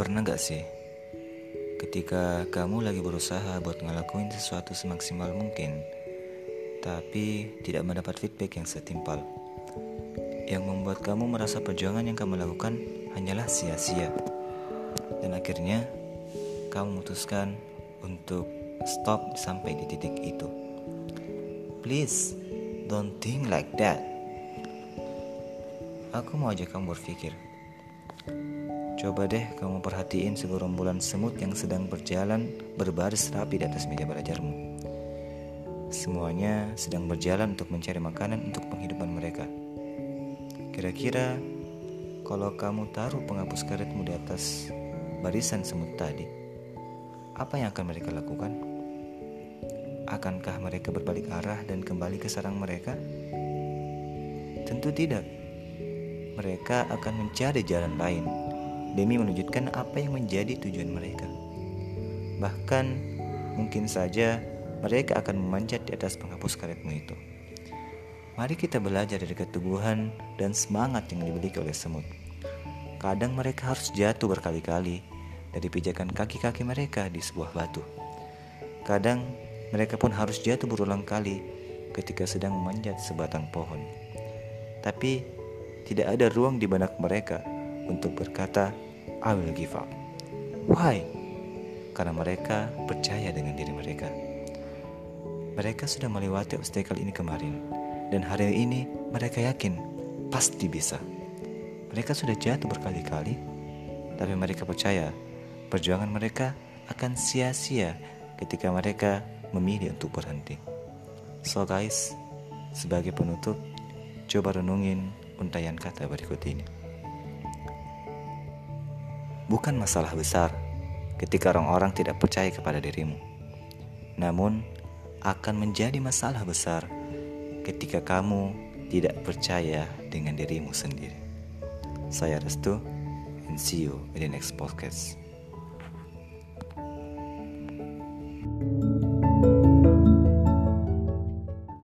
Pernah gak sih ketika kamu lagi berusaha buat ngelakuin sesuatu semaksimal mungkin tapi tidak mendapat feedback yang setimpal yang membuat kamu merasa perjuangan yang kamu lakukan hanyalah sia-sia? Dan akhirnya kamu memutuskan untuk stop sampai di titik itu. Please don't think like that. Aku mau ajak kamu berpikir Coba deh kamu perhatiin segerombolan semut yang sedang berjalan berbaris rapi di atas meja belajarmu. Semuanya sedang berjalan untuk mencari makanan untuk penghidupan mereka. Kira-kira kalau kamu taruh penghapus karetmu di atas barisan semut tadi, apa yang akan mereka lakukan? Akankah mereka berbalik arah dan kembali ke sarang mereka? Tentu tidak. Mereka akan mencari jalan lain demi menunjukkan apa yang menjadi tujuan mereka. Bahkan mungkin saja mereka akan memanjat di atas penghapus karetmu itu. Mari kita belajar dari keteguhan dan semangat yang dimiliki oleh semut. Kadang mereka harus jatuh berkali-kali dari pijakan kaki-kaki mereka di sebuah batu. Kadang mereka pun harus jatuh berulang kali ketika sedang memanjat sebatang pohon. Tapi tidak ada ruang di benak mereka untuk berkata, I will give up. Why? Karena mereka percaya dengan diri mereka. Mereka sudah melewati obstacle ini kemarin, dan hari ini mereka yakin pasti bisa. Mereka sudah jatuh berkali-kali, tapi mereka percaya perjuangan mereka akan sia-sia ketika mereka memilih untuk berhenti. So guys, sebagai penutup, coba renungin untayan kata berikut ini. Bukan masalah besar ketika orang-orang tidak percaya kepada dirimu. Namun, akan menjadi masalah besar ketika kamu tidak percaya dengan dirimu sendiri. Saya Restu, and see you in the next podcast.